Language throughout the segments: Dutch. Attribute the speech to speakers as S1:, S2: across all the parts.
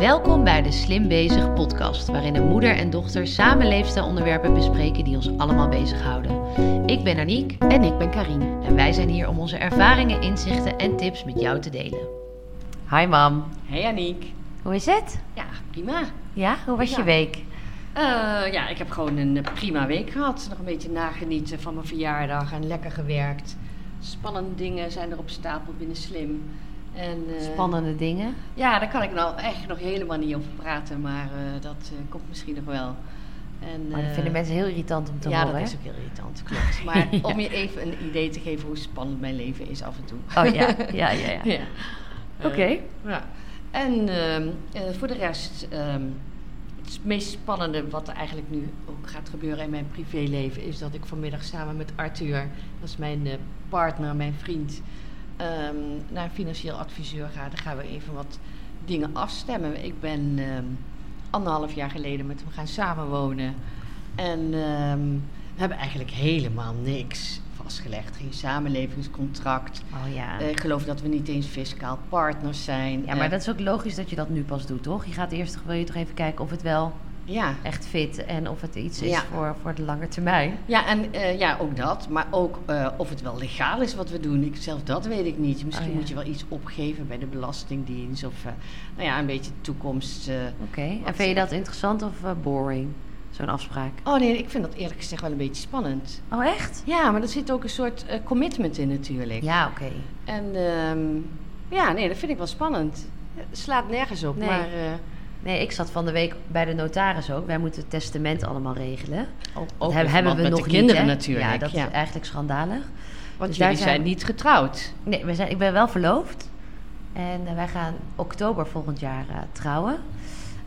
S1: Welkom bij de Slim Bezig podcast, waarin een moeder en dochter samen leefstijlonderwerpen bespreken die ons allemaal bezighouden. Ik ben Aniek
S2: En ik ben Karine.
S1: en wij zijn hier om onze ervaringen, inzichten en tips met jou te delen. Hi mam,
S2: Hey Aniek.
S1: hoe is het?
S2: Ja, prima.
S1: Ja, hoe was
S2: Ja.
S1: je week?
S2: Eh, ja, ik heb gewoon een eh, prima week gehad. Nog een beetje nagenieten van mijn verjaardag en lekker gewerkt. Spannende dingen zijn er op stapel binnen Slim. En, eh,
S1: Spannende dingen.
S2: Ja, daar kan ik nou echt nog helemaal niet over praten, maar eh, dat eh, komt misschien nog wel. En,
S1: Maar dat vinden mensen heel irritant om te
S2: ja,
S1: horen.
S2: dat is ook heel irritant, klopt. Maar
S1: Ja.
S2: om je even een idee te geven hoe spannend mijn leven is af en toe.
S1: Oh ja, ja, ja. ja.
S2: Ja.
S1: Oké.
S2: Ja. En ehm, eh, voor de rest, ehm, het meest spannende wat er eigenlijk nu ook gaat gebeuren in mijn privéleven, is dat ik vanmiddag samen met Arthur, dat is mijn partner, mijn vriend, ehm, naar een financieel adviseur ga. Dan gaan we even wat dingen afstemmen. Ik ben ehm, anderhalf jaar geleden met hem gaan samenwonen. En ehm, we hebben eigenlijk helemaal niks vastgelegd. Geen samenlevingscontract.
S1: Oh ja.
S2: Eh, ik geloof dat we niet eens fiscaal partners zijn.
S1: Ja, maar
S2: Eh,
S1: dat is ook logisch dat je dat nu pas doet, toch? Je gaat eerst, wil je toch even kijken of het wel
S2: ja.
S1: echt fit en of het iets is
S2: Ja.
S1: voor, voor de lange termijn.
S2: Ja, en eh, ja, ook dat. Maar ook eh, of het wel legaal is wat we doen. Ik, zelf dat weet ik niet. Misschien
S1: Oh, ja.
S2: moet je wel iets opgeven bij de Belastingdienst. Of eh, nou ja, een beetje toekomst.
S1: Oké. En
S2: Wat-
S1: vind je dat interessant of boring, zo'n afspraak?
S2: Oh nee, ik vind dat eerlijk gezegd wel een beetje spannend.
S1: Oh, echt?
S2: Ja, maar er zit ook een soort commitment in natuurlijk.
S1: Ja, oké.
S2: En ehm, ja, nee, dat vind ik wel spannend. Het slaat nergens op,
S1: Nee.
S2: maar...
S1: Nee, ik zat van de week bij de notaris ook. Wij moeten het testament allemaal regelen.
S2: ook,
S1: Dat
S2: in
S1: hebben, we
S2: met
S1: nog
S2: de kinderen
S1: niet,
S2: natuurlijk.
S1: Ja, dat
S2: ja.
S1: is eigenlijk schandalig.
S2: Want
S1: Dus
S2: jullie
S1: zijn
S2: zijn
S1: we-
S2: niet getrouwd.
S1: Nee, we zijn, ik ben wel verloofd. En eh, wij gaan oktober volgend jaar eh, trouwen.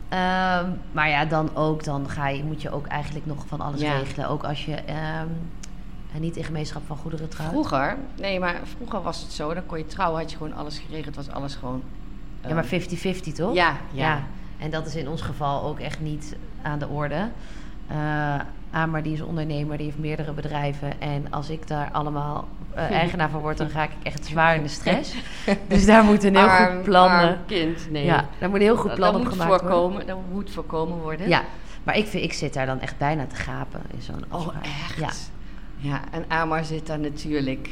S1: Ehm, maar ja, dan ook, dan ga je, moet je ook eigenlijk nog van alles
S2: Ja.
S1: regelen. Ook als je ehm, eh, niet in gemeenschap van goederen trouwt.
S2: Vroeger, nee, maar vroeger was het zo. Dan kon je trouwen, had je gewoon alles geregeld. Was alles gewoon...
S1: Ja, maar
S2: eh,
S1: 50-50 toch?
S2: Ja, ja.
S1: En dat is in ons geval ook echt niet aan de orde. Eh Amar die is ondernemer, die heeft meerdere bedrijven. En als ik daar allemaal eh, eigenaar van word, dan ga ik echt zwaar in de stress. dus daar moet een heel
S2: Arm-
S1: goed plan...
S2: arm
S1: eh,
S2: kind, nee.
S1: Ja, daar moet een heel goed
S2: dat,
S1: plan
S2: dat
S1: op
S2: moet
S1: gemaakt worden.
S2: voorkomen, Dat moet voorkomen worden.
S1: Ja, maar ik, vind, ik zit daar dan echt bijna te gapen in zo'n
S2: Oh,
S1: afspraak.
S2: echt?
S1: Ja.
S2: Ja, en Amar zit daar natuurlijk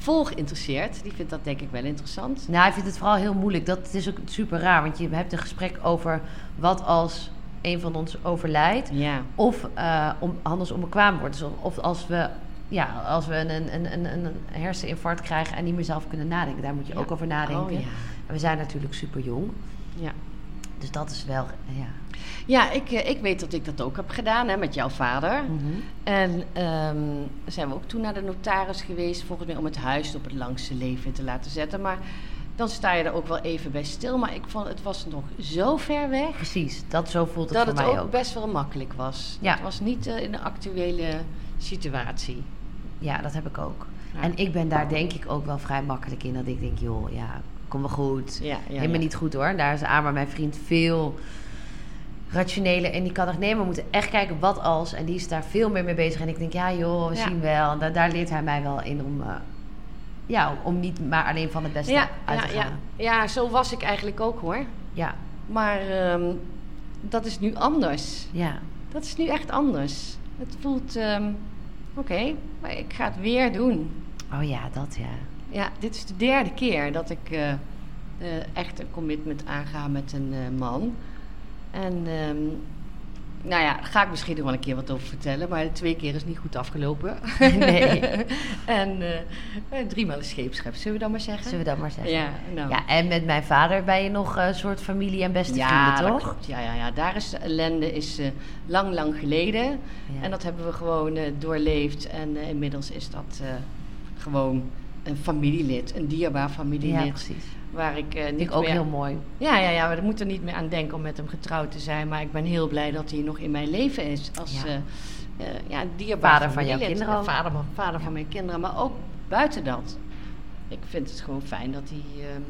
S2: vol geïnteresseerd. Die vindt dat denk ik wel interessant.
S1: Nou, ik vind het vooral heel moeilijk. Dat het is ook super raar, want je hebt een gesprek over wat als een van ons overlijdt.
S2: Ja.
S1: Of eh, om, anders onbekwaam wordt. Dus of als we, ja, als we een, een, een, een, een herseninfarct krijgen en niet meer zelf kunnen nadenken. Daar moet je
S2: Ja.
S1: ook over nadenken.
S2: Oh, ja.
S1: En we zijn natuurlijk super jong.
S2: Ja.
S1: Dus dat is wel, ja.
S2: Ja, ik, eh, ik weet dat ik dat ook heb gedaan hè, met jouw vader.
S1: Mhm.
S2: En ehm, zijn we ook toen naar de notaris geweest, volgens mij om het huis op het langste leven te laten zetten. Maar dan sta je er ook wel even bij stil. Maar ik vond het was nog zo ver weg
S1: Precies, dat zo voelt het
S2: dat
S1: voor
S2: het
S1: mij
S2: ook,
S1: ook.
S2: best wel makkelijk was.
S1: Ja.
S2: Het was niet eh, in de actuele situatie.
S1: Ja, dat heb ik ook.
S2: Ja.
S1: En ik ben daar denk ik ook wel vrij makkelijk in. Dat ik denk, joh, ja, kom wel goed.
S2: Ja, ja,
S1: Helemaal niet goed hoor. Daar is Amar, mijn vriend, veel rationeler. En die kan echt nemen, we moeten echt kijken wat als. En die is daar veel meer mee bezig. En ik denk, ja joh, we
S2: Ja.
S1: zien wel. En daar, daar leert hij mij wel in om, eh, ja, om niet maar alleen van het beste
S2: Ja,
S1: uit
S2: ja,
S1: te
S2: ja.
S1: gaan.
S2: ja, zo was ik eigenlijk ook hoor.
S1: Ja,
S2: Maar ehm, dat is nu anders.
S1: ja.
S2: Dat is nu echt anders. Het voelt, ehm, oké, maar ik ga het weer doen.
S1: Oh ja, dat ja.
S2: Ja, dit is de derde keer dat ik eh, eh, echt een commitment aanga met een man. En ehm, nou ja, daar ga ik misschien nog wel een keer wat over vertellen, maar twee keer is niet goed afgelopen.
S1: Nee.
S2: en eh, eh, driemaal een scheepschep, zullen we dan maar zeggen?
S1: Zullen we dat maar zeggen?
S2: Ja, nou.
S1: Ja, en met mijn vader ben je nog een soort familie en beste
S2: ja,
S1: vrienden,
S2: dat
S1: toch?
S2: klopt. Ja, ja, ja, daar is de ellende is eh, lang, lang geleden.
S1: Ja.
S2: En dat hebben we gewoon doorleefd. En inmiddels is dat gewoon een familielid, een dierbaar
S1: ja,
S2: familielid.
S1: precies.
S2: Waar ik eh,
S1: Vind
S2: niet
S1: ik ook
S2: meer...
S1: heel mooi.
S2: Ja, ja, ja, we moeten er niet meer aan denken om met hem getrouwd te zijn. Maar ik ben heel blij dat hij nog in mijn leven is. Als
S1: Ja.
S2: eh, ja, dierbaar
S1: Vader van jouw kinderen.
S2: Vader, van- vader
S1: Ja.
S2: van mijn kinderen, maar ook buiten dat. Ik vind het gewoon fijn dat hij ehm,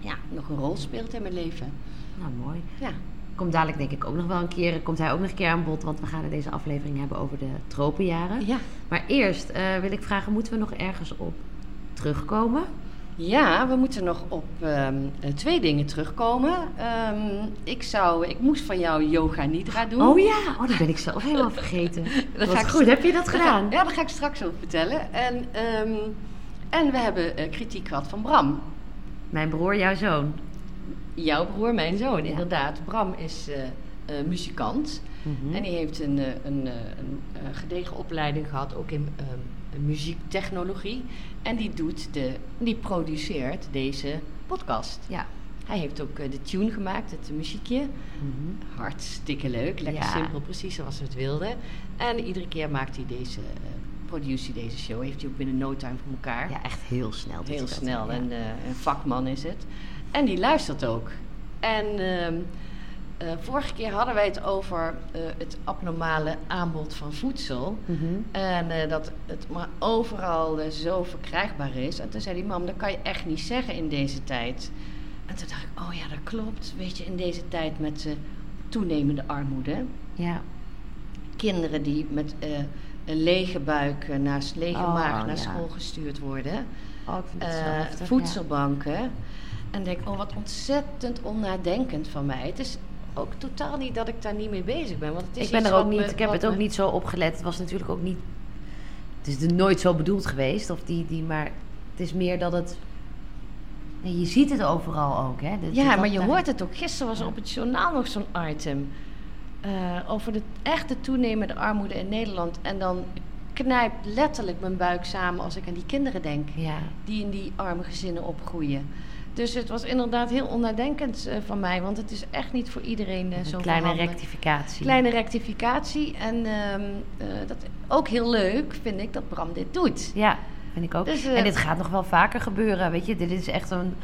S2: ja, nog een rol speelt in mijn leven.
S1: Nou, mooi.
S2: Ja.
S1: Komt dadelijk denk ik ook nog wel een keer, komt hij ook nog een keer aan bod, want we gaan in deze aflevering hebben over de tropenjaren.
S2: Ja.
S1: Maar eerst wil ik vragen, moeten we nog ergens op terugkomen?
S2: Ja, we moeten nog op ehm, eh, twee dingen terugkomen. Ehm, ik, zou, ik moest van jou yoga nidra doen.
S1: Oh ja, oh, dat ben ik zelf helemaal vergeten.
S2: Dat
S1: Wat
S2: ga ik
S1: goed, heb je dat
S2: Dat ga-
S1: gedaan?
S2: ja, dat ga ik straks over vertellen. En, ehm, en we hebben eh, kritiek gehad van Bram.
S1: Mijn broer, jouw zoon.
S2: Jouw broer, mijn zoon,
S1: Ja.
S2: inderdaad. Bram is eh, muzikant.
S1: Mhm.
S2: En die heeft een, een, een, gedegen opleiding gehad, ook in muziektechnologie. En die doet de, die produceert deze podcast.
S1: Ja.
S2: Hij heeft ook eh, de tune gemaakt, het muziekje.
S1: Mhm.
S2: Hartstikke leuk, lekker
S1: Ja.
S2: simpel, precies zoals we het wilden. En iedere keer maakt hij deze, uh, produce hij deze show. Heeft hij ook binnen no time voor elkaar.
S1: Ja, echt heel snel.
S2: Heel snel,
S1: ja.
S2: en eh, een vakman is het. En die luistert ook. En ehm, eh, vorige keer hadden wij het over eh, het abnormale aanbod van voedsel.
S1: Mhm.
S2: En eh, dat het maar overal zo verkrijgbaar is. En toen zei die mam, dat kan je echt niet zeggen in deze tijd. En toen dacht ik, oh ja, dat klopt. Weet je, in deze tijd met toenemende armoede.
S1: Ja.
S2: Kinderen die met een lege buik, naar, lege
S1: Oh,
S2: maag naar
S1: ja.
S2: school gestuurd worden.
S1: Oh, ik vind het zo heftig, ja.
S2: voedselbanken. En denk, oh wat ontzettend onnadenkend van mij. Het is ook totaal niet dat ik daar niet mee bezig ben. Want het is
S1: Ik ben er ook niet,
S2: me-
S1: ik heb het ook niet zo opgelet. Het was natuurlijk ook niet. Het is er nooit zo bedoeld geweest. Of die, die, maar het is meer dat het. Nee, je ziet het overal ook, hè? Dat-
S2: Ja,
S1: dat-
S2: maar je hoort het ook. Gisteren was er op het journaal nog zo'n item. eh, over de echte toenemende armoede in Nederland. En dan knijpt letterlijk mijn buik samen als ik aan die kinderen denk.
S1: Ja,
S2: Die in die arme gezinnen opgroeien. Dus het was inderdaad heel onnadenkend eh, van mij. Want het is echt niet voor iedereen eh, zo
S1: kleine rectificatie.
S2: Kleine rectificatie. En ehm, eh, dat ook heel leuk vind ik dat Bram dit doet.
S1: Ja, vind ik ook.
S2: Dus,
S1: en dit gaat nog wel vaker gebeuren, weet je. Dit is echt een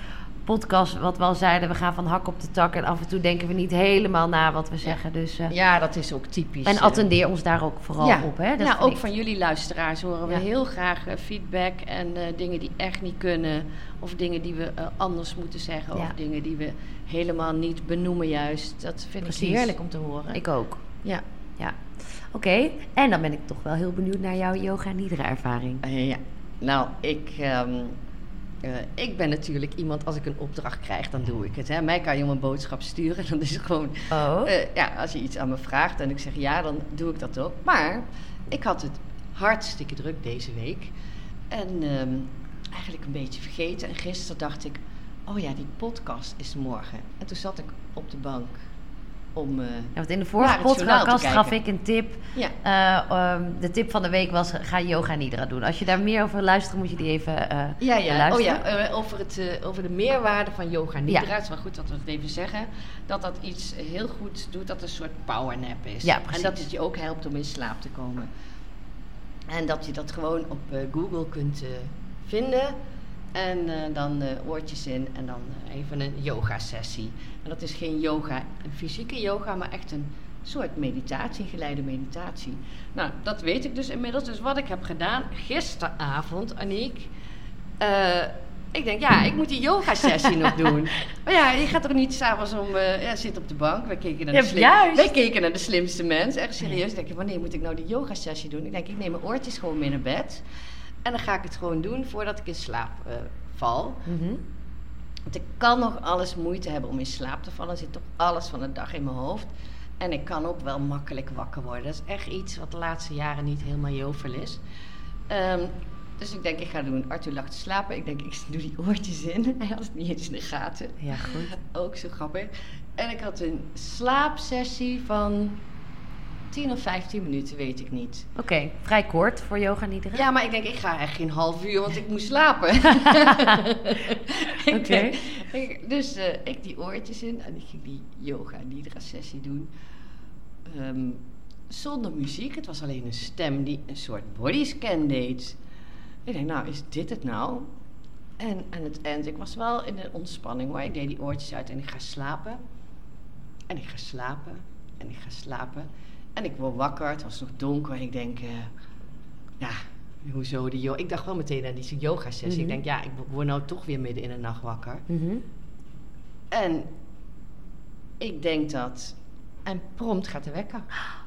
S1: podcast wat we al zeiden. We gaan van hak op de tak. En af en toe denken we niet helemaal na wat we zeggen. Dus, eh,
S2: Ja, dat is ook typisch.
S1: en
S2: eh,
S1: attendeer ons daar ook vooral
S2: ja.
S1: op, hè. Dat
S2: nou, ook
S1: ik-
S2: van jullie luisteraars horen we
S1: Ja.
S2: heel graag eh, feedback en dingen die echt niet kunnen. Of dingen die we anders moeten zeggen.
S1: Ja.
S2: Of dingen die we helemaal niet benoemen juist. Dat vind
S1: Precies.
S2: ik heerlijk om te horen.
S1: Ik ook.
S2: ja.
S1: Ja. Oké, en dan ben ik toch wel heel benieuwd naar jouw yoga nidra ervaring.
S2: Eh, ja. Nou, ik, ehm, eh, ik ben natuurlijk iemand, als ik een opdracht krijg, dan doe ik het. Hè. Mij kan je om een boodschap sturen. Dan is het gewoon,
S1: Oh.
S2: eh, ja, als je iets aan me vraagt en ik zeg ja, dan doe ik dat ook. Maar ik had het hartstikke druk deze week. En ehm, eigenlijk een beetje vergeten. En gisteren dacht ik, oh ja, die podcast is morgen. En toen zat ik op de bank om... eh,
S1: Ja, want in de vorige podcast gaf ik een tip.
S2: ja,
S1: Eh, ehm, de tip van de week was: ga yoga nidra doen. Als je daar meer over luistert, moet je die even eh
S2: Ja, ja. Oh
S1: luisteren.
S2: ja, eh, over, het, over de meerwaarde van yoga nidra.
S1: Ja.
S2: Het is wel goed dat we het even zeggen. Dat dat iets heel goed doet, dat het een soort powernap is.
S1: Ja,
S2: en
S1: precies.
S2: dat het je ook helpt om in slaap te komen. En dat je dat gewoon op Google kunt vinden. En eh, dan eh, oortjes in en dan even een yoga sessie. En dat is geen yoga, een fysieke yoga, maar echt een soort meditatie, geleide meditatie. Nou, dat weet ik dus inmiddels. Dus wat ik heb gedaan gisteravond, Aniek. eh, ik denk, ja, ik moet die yoga-sessie nog doen. Maar ja, je gaat er niet s'avonds om eh ja, zitten op de bank. Wij keken naar de,
S1: Ja,
S2: slim-
S1: juist.
S2: wij keken naar de slimste mens. Echt serieus. Ik denk, wanneer moet ik nou die yoga-sessie doen? Ik denk, ik neem mijn oortjes gewoon mee naar bed. En dan ga ik het gewoon doen voordat ik in slaap eh, val.
S1: Mhm.
S2: Want ik kan nog alles moeite hebben om in slaap te vallen. Er zit toch alles van de dag in mijn hoofd. En ik kan ook wel makkelijk wakker worden. Dat is echt iets wat de laatste jaren niet helemaal jovel is. Ehm, dus ik denk, ik ga doen. Arthur lag te slapen. Ik denk, ik doe die oortjes in. Hij had het niet eens in de gaten.
S1: Ja, goed.
S2: Ook zo grappig. En ik had een slaapsessie van 10 of 15 minuten, weet ik niet.
S1: Oké, vrij kort voor yoga nidra.
S2: Ja, maar ik denk, ik ga echt geen half uur, want ik moet slapen.
S1: Oké.
S2: dus eh, ik die oortjes in en ik ging die yoga nidra sessie doen. Ehm, zonder muziek, het was alleen een stem die een soort bodyscan deed. Ik denk, nou, is dit het nou? En aan het eind, ik was wel in de ontspanning hoor. Ik deed die oortjes uit en ik ga slapen. En ik ga slapen. En ik ga slapen. En ik word wakker, het was nog donker. Ik denk, eh, ja, hoezo die yoga? Ik dacht wel meteen aan die yoga sessie.
S1: Mhm.
S2: Ik denk, ja, ik word nou toch weer midden in de nacht wakker.
S1: Mhm.
S2: En ik denk dat. En prompt gaat de wekker.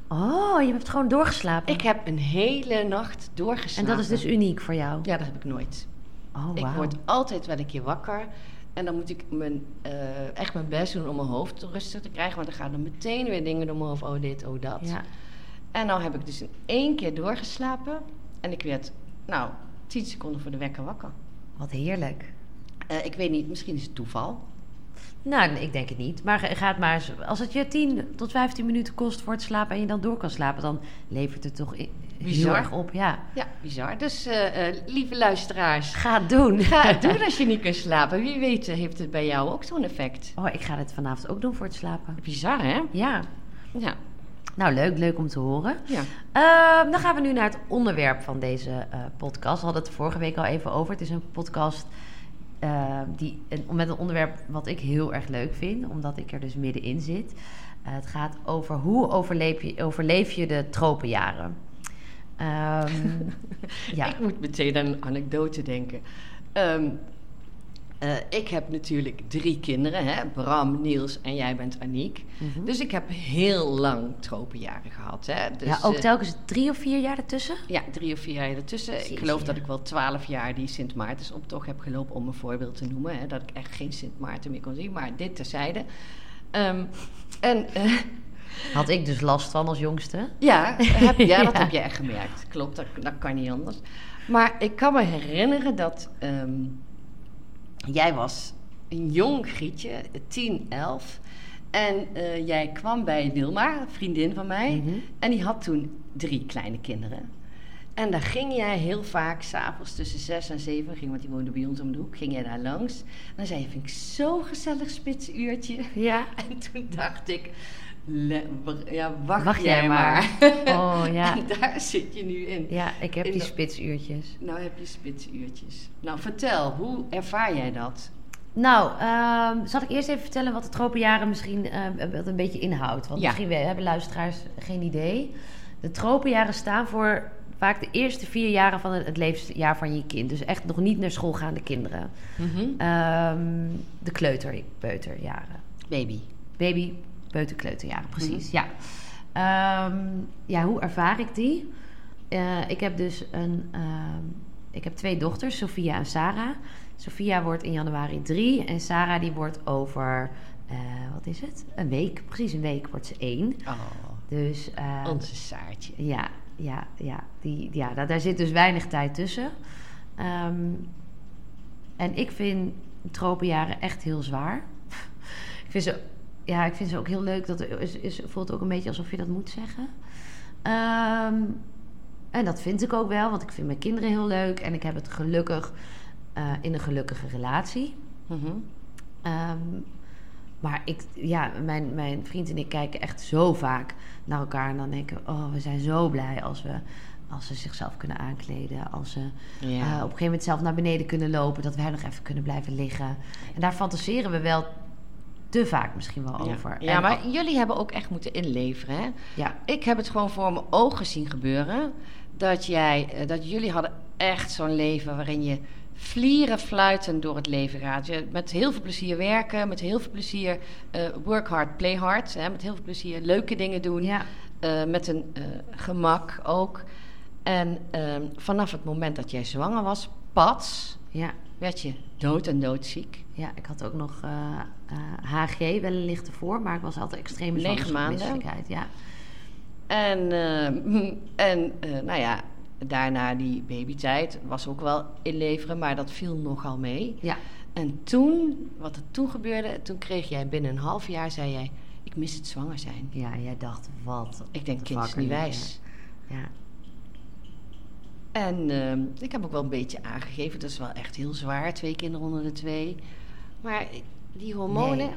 S1: Oh, je hebt gewoon doorgeslapen.
S2: Ik heb een hele nacht
S1: en
S2: doorgeslapen.
S1: dat is dus uniek voor jou.
S2: Ja, dat heb ik nooit.
S1: Oh,
S2: Ik
S1: wauw.
S2: word altijd wel een keer wakker. En dan moet ik mijn, eh, echt mijn best doen om mijn hoofd rustig te krijgen. Want dan gaan er meteen weer dingen door mijn hoofd. Oh dit, oh dat.
S1: Ja.
S2: En nou heb ik dus in één keer doorgeslapen. En ik werd, nou, tien seconden voor de wekker wakker.
S1: Wat heerlijk.
S2: Eh, ik weet niet, misschien is het toeval.
S1: Nou, ik denk het niet. Maar ga het maar eens. Als het je 10 tot 15 minuten kost voor het slapen en je dan door kan slapen, dan levert het toch heel
S2: Bizar.
S1: erg op. Ja.
S2: Ja, bizar. Dus eh, eh, lieve luisteraars,
S1: Ga het doen.
S2: ga het doen als je niet kunt slapen. Wie weet eh, heeft het bij jou ook zo'n effect.
S1: Oh, ik ga dit vanavond ook doen voor het slapen.
S2: Bizar, hè?
S1: Ja.
S2: Ja.
S1: Nou, leuk. Leuk om te horen.
S2: ja.
S1: Ehm, dan gaan we nu naar het onderwerp van deze podcast. We hadden het vorige week al even over. Het is een podcast eh, die, met een onderwerp wat ik heel erg leuk vind, omdat ik er dus middenin zit. Eh, het gaat over hoe overleef je, overleef je de tropenjaren. Ehm, ja.
S2: Ik moet meteen aan een anekdote denken. Ehm, eh, ik heb natuurlijk drie kinderen, hè? Bram, Niels en jij bent Aniek.
S1: Mhm.
S2: Dus ik heb heel lang tropenjaren gehad. Hè? Dus,
S1: ja, ook
S2: eh,
S1: telkens drie of vier jaar ertussen?
S2: ja, drie of vier jaar ertussen. Ik geloof
S1: ja.
S2: dat ik wel twaalf jaar die Sint Maartensoptocht heb gelopen, om een voorbeeld te noemen. Hè? Dat ik echt geen Sint Maarten meer kon zien, maar dit terzijde. Ehm, en eh,
S1: Had ik dus last van als jongste.
S2: ja, heb, ja, dat
S1: Ja.
S2: heb je echt gemerkt. Klopt, dat, dat kan niet anders. Maar ik kan me herinneren dat ehm, jij was een jong Grietje, 10, 11. En eh, jij kwam bij Wilma, een vriendin van mij.
S1: Mhm.
S2: En die had toen drie kleine kinderen. En daar ging jij heel vaak, s'avonds tussen zes en zeven, ging, want die woonde bij ons om de hoek, ging jij daar langs. En dan zei je, vind ik zo'n gezellig spitsuurtje.
S1: Ja.
S2: En toen dacht ik, le- ja, wacht,
S1: Wacht
S2: jij maar.
S1: Oh ja.
S2: En daar zit je nu in.
S1: Ja, ik heb
S2: In
S1: die spitsuurtjes.
S2: Nou heb je spitsuurtjes. Nou, vertel, hoe ervaar jij dat?
S1: Nou, ehm, zal ik eerst even vertellen wat de tropenjaren misschien wat een beetje inhoudt? Want
S2: Ja.
S1: misschien we- hebben luisteraars geen idee. De tropenjaren staan voor vaak de eerste vier jaren van het levensjaar van je kind. Dus echt nog niet naar school gaande kinderen. Ehm, de kleuter, peuterjaren.
S2: Baby.
S1: Baby, peuter, kleuterjaren, precies.
S2: Mhm.
S1: Ja. Ehm, ja, hoe ervaar ik die? Eh, ik heb dus een, ehm, ik heb twee dochters, Sophia en Sarah. Sophia wordt in januari drie en Sarah die wordt over, eh, wat is het? Een week, precies een week wordt ze één.
S2: Oh,
S1: Dus
S2: onze Saartje.
S1: ja, ja, ja, die, ja daar, daar zit dus weinig tijd tussen. Ehm, en ik vind tropenjaren echt heel zwaar. ik, vind ze, ja, ik vind ze ook heel leuk. Dat is, is, voelt ook een beetje alsof je dat moet zeggen. Ehm, en dat vind ik ook wel, want ik vind mijn kinderen heel leuk. En ik heb het gelukkig eh, in een gelukkige relatie.
S2: Mhm.
S1: Ehm, maar ik, ja, mijn, mijn vriend en ik kijken echt zo vaak naar elkaar. En dan denken we, oh, we zijn zo blij als, we, als ze zichzelf kunnen aankleden. Als ze
S2: Ja.
S1: eh, op een gegeven moment zelf naar beneden kunnen lopen. Dat wij nog even kunnen blijven liggen. En daar fantaseren we wel te vaak misschien wel
S2: Ja.
S1: over.
S2: Ja,
S1: En
S2: maar
S1: al-
S2: jullie hebben ook echt moeten inleveren, hè?
S1: ja,
S2: Ik heb het gewoon voor mijn ogen zien gebeuren. Dat, jij, eh, dat jullie hadden echt zo'n leven waarin je vlieren fluitend door het leven gaat. Je, met heel veel plezier werken, met heel veel plezier eh, work hard, play hard. Hè, met heel veel plezier leuke dingen doen.
S1: ja,
S2: eh, met een gemak ook. En ehm, vanaf het moment dat jij zwanger was, pats,
S1: ja,
S2: werd je dood en doodziek.
S1: ja, ik had ook nog eh, eh, HG, wel een lichte voor. Maar ik was altijd extreme
S2: Negen maanden.
S1: Ja,
S2: En, ehm, en eh, nou ja, daarna die babytijd was ook wel inleveren, maar dat viel nogal mee.
S1: ja,
S2: En toen, wat er toen gebeurde, toen kreeg jij binnen een half jaar, zei jij, ik mis het zwanger zijn.
S1: ja, jij dacht, wat
S2: Ik denk, kind is niet wijs.
S1: Ja,
S2: En ehm, ik heb ook wel een beetje aangegeven, dat is wel echt heel zwaar, twee kinderen onder de twee. Maar die hormonen,
S1: Nee,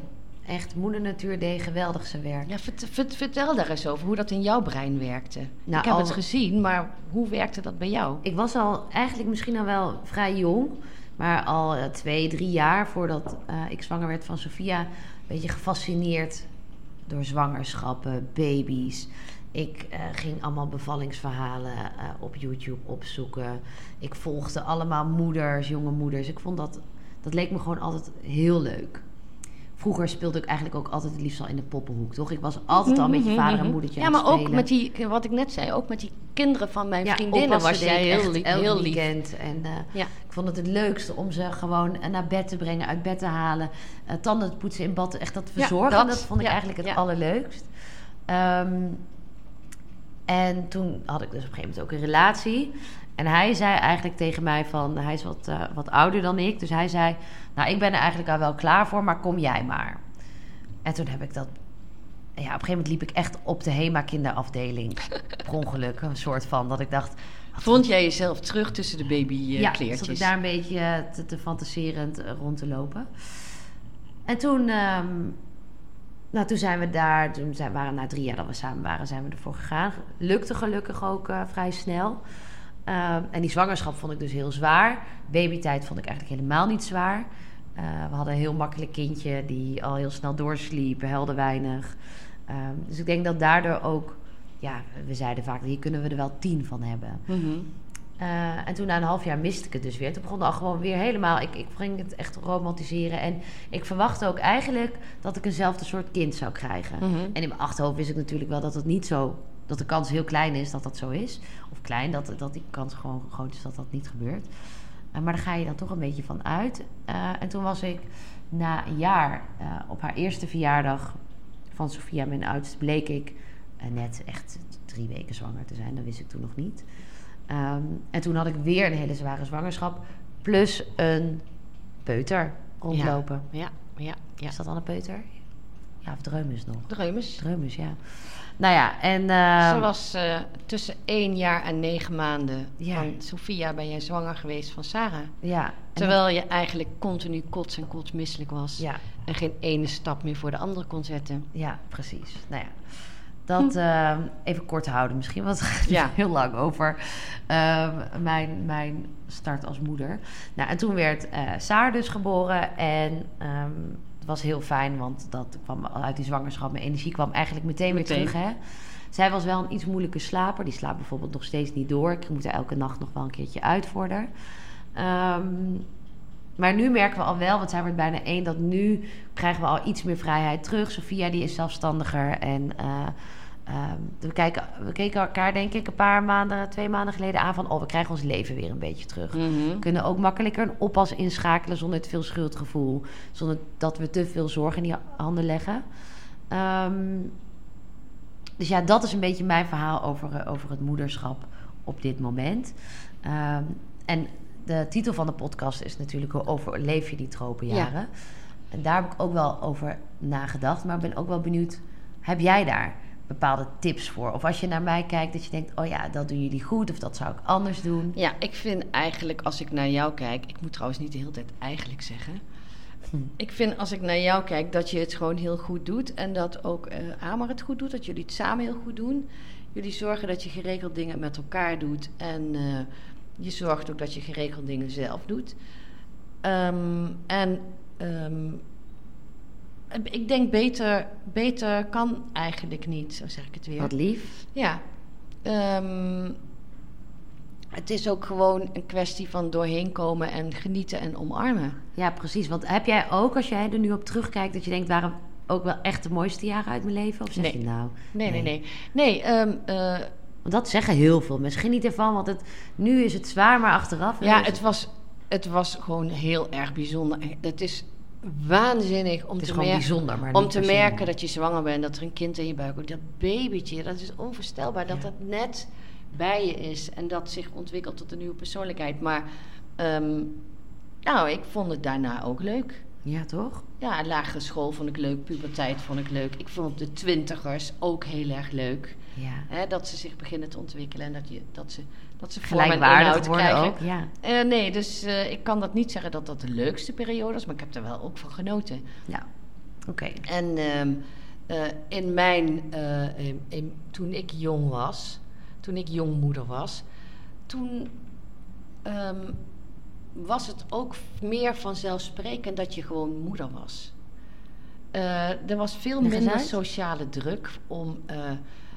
S1: echt, moeder natuur deed geweldig zijn werk.
S2: ja, vert- vert- vertel daar eens over hoe dat in jouw brein werkte.
S1: Nou,
S2: ik heb
S1: al-
S2: het gezien, maar hoe werkte dat bij jou?
S1: Ik was al eigenlijk misschien al wel vrij jong. Maar al eh, twee, drie jaar voordat eh, ik zwanger werd van Sophia... een beetje gefascineerd door zwangerschappen, baby's. Ik eh, ging allemaal bevallingsverhalen eh, op YouTube opzoeken. Ik volgde allemaal moeders, jonge moeders. Ik vond dat... Dat leek me gewoon altijd heel leuk. vroeger speelde ik eigenlijk ook altijd het liefst al in de poppenhoek, toch? Ik was altijd al met je vader en moedertje
S2: Ja,
S1: aan
S2: maar
S1: het
S2: ook met die, wat ik net zei, ook met die kinderen van mijn
S1: ja,
S2: vriendinnen was jij heel, lief- heel lief.
S1: weekend. En eh,
S2: Ja.
S1: ik vond het het leukste om ze gewoon naar bed te brengen, uit bed te halen. tanden te poetsen in bad. Echt dat
S2: Ja,
S1: verzorgen,
S2: dat.
S1: dat, vond ik eigenlijk het allerleukst. Ehm, en toen had ik dus op een gegeven moment ook een relatie. En hij zei eigenlijk tegen mij van... Hij is wat, eh, wat ouder dan ik. Dus hij zei... Nou, ik ben er eigenlijk al wel klaar voor, maar kom jij maar. En toen heb ik dat... Ja, op een gegeven moment liep ik echt op de HEMA kinderafdeling. per ongeluk, een soort van. Dat ik dacht...
S2: Vond jij jezelf terug tussen de
S1: ja,
S2: babykleertjes?
S1: zat ik daar een beetje eh, te, te fantaserend eh, rond te lopen. En toen, ehm, nou, toen zijn we daar, toen waren na drie jaar dat we samen waren, zijn we ervoor gegaan. Lukte gelukkig ook eh, vrij snel. Ehm, en die zwangerschap vond ik dus heel zwaar. Babytijd vond ik eigenlijk helemaal niet zwaar. Eh, we hadden een heel makkelijk kindje die al heel snel doorsliep, huilde weinig. Ehm, dus ik denk dat daardoor ook, ja, we zeiden vaak, hier kunnen we er wel tien van hebben.
S2: Mhm.
S1: Eh, en toen na een half jaar miste ik het dus weer. Toen begon al gewoon weer helemaal... Ik, ik ging het echt romantiseren. En ik verwachtte ook eigenlijk dat ik eenzelfde soort kind zou krijgen.
S2: Mhm.
S1: En in mijn achterhoofd wist ik natuurlijk wel dat het niet zo... Dat de kans heel klein is dat dat zo is. Of klein, dat, dat die kans gewoon groot is dat dat niet gebeurt. Eh, maar daar ga je dan toch een beetje van uit. Eh, en toen was ik na een jaar op haar eerste verjaardag van Sofia, mijn oudste, bleek ik net echt drie weken zwanger te zijn. Dat wist ik toen nog niet. Ehm, en toen had ik weer een hele zware zwangerschap. Plus een peuter rondlopen.
S2: Ja, ja, ja.
S1: Is dat dan een peuter? Ja, of dreumes nog.
S2: Dreumes.
S1: Dreumes, ja. Nou ja, en... ehm,
S2: Ze was eh, tussen één jaar en negen maanden
S1: Ja.
S2: van Sophia ben jij zwanger geweest van Sarah.
S1: ja,
S2: Terwijl je eigenlijk continu kots en kotsmisselijk was.
S1: dat- Ja,
S2: En geen ene stap meer voor de andere kon zetten.
S1: ja, precies. Nou ja, dat ehm, even kort houden misschien, want het gaat
S2: Ja.
S1: heel lang over ehm, mijn, mijn start als moeder. Nou, en toen werd eh Saar dus geboren en ehm, het was heel fijn, want dat kwam uit die zwangerschap. Mijn energie kwam eigenlijk meteen,
S2: Meteen.
S1: weer terug, hè. Zij was wel een iets moeilijke slaper. Die slaapt bijvoorbeeld nog steeds niet door. Ik moet er elke nacht nog wel een keertje uit voor haar. Maar nu merken we al wel, want zij wordt bijna één, dat nu krijgen we al iets meer vrijheid terug. Sophia die is zelfstandiger en eh, ehm, we, kijken, we keken elkaar denk ik een paar maanden, twee maanden geleden aan van, oh we krijgen ons leven weer een beetje terug. We kunnen ook makkelijker een oppas inschakelen zonder te veel schuldgevoel, zonder dat we te veel zorg in die handen leggen. Ehm, dus ja, dat is een beetje mijn verhaal over, eh, over het moederschap op dit moment. Ehm, en de titel van de podcast is natuurlijk hoe overleef je die tropenjaren. En daar heb ik ook wel over nagedacht. Maar ik ben ook wel benieuwd, heb jij daar bepaalde tips voor? Of als je naar mij kijkt, dat je denkt, oh ja, dat doen jullie goed. Of dat zou ik anders doen.
S2: Ja, ik vind eigenlijk als ik naar jou kijk... Ik moet trouwens niet de hele tijd eigenlijk zeggen.
S1: Hm.
S2: Ik vind als ik naar jou kijk dat je het gewoon heel goed doet. En dat ook eh Amar het goed doet. Dat jullie het samen heel goed doen. Jullie zorgen dat je geregeld dingen met elkaar doet. En eh, je zorgt ook dat je geregeld dingen zelf doet. Ehm, en ehm, ik denk beter, beter kan eigenlijk niet, zo zeg ik het weer.
S1: Wat lief.
S2: Ja. Ehm, het is ook gewoon een kwestie van doorheen komen en genieten en omarmen.
S1: Ja, precies. Want heb jij ook, als jij er nu op terugkijkt, dat je denkt, waren ook wel echt de mooiste jaren uit mijn leven? Of zeg
S2: Nee.
S1: je nou...
S2: Nee, nee, nee. Nee, ehm, eh,
S1: Want dat zeggen heel veel mensen. Geniet ervan, want het, nu is het zwaar, maar achteraf...
S2: ja, het was, het was gewoon heel erg bijzonder. Het is waanzinnig om
S1: het is
S2: te
S1: gewoon
S2: merken.
S1: maar
S2: Om te merken dat je zwanger bent, dat er een kind in je buik wordt. Dat babytje, dat is onvoorstelbaar. Dat
S1: Ja.
S2: dat net bij je is en dat zich ontwikkelt tot een nieuwe persoonlijkheid. Maar ehm, nou, ik vond het daarna ook leuk.
S1: Ja, toch?
S2: Ja, lagere school vond ik leuk, puberteit vond ik leuk. Ik vond de twintigers ook heel erg leuk.
S1: Ja.
S2: Hè, dat ze zich beginnen te ontwikkelen en dat, je, dat ze, dat ze
S1: Gelijkwaardig
S2: inhoud
S1: worden
S2: krijgen.
S1: ook, ja.
S2: Eh, nee, dus eh, ik kan dat niet zeggen dat dat de leukste periode is, maar ik heb er wel ook van genoten.
S1: Ja, oké.
S2: En ehm, eh, in mijn, in- in- toen ik jong was, toen ik jongmoeder was, toen ehm, was het ook meer vanzelfsprekend dat je gewoon moeder was. Eh, er was veel
S1: Leg
S2: minder sociale druk om eh,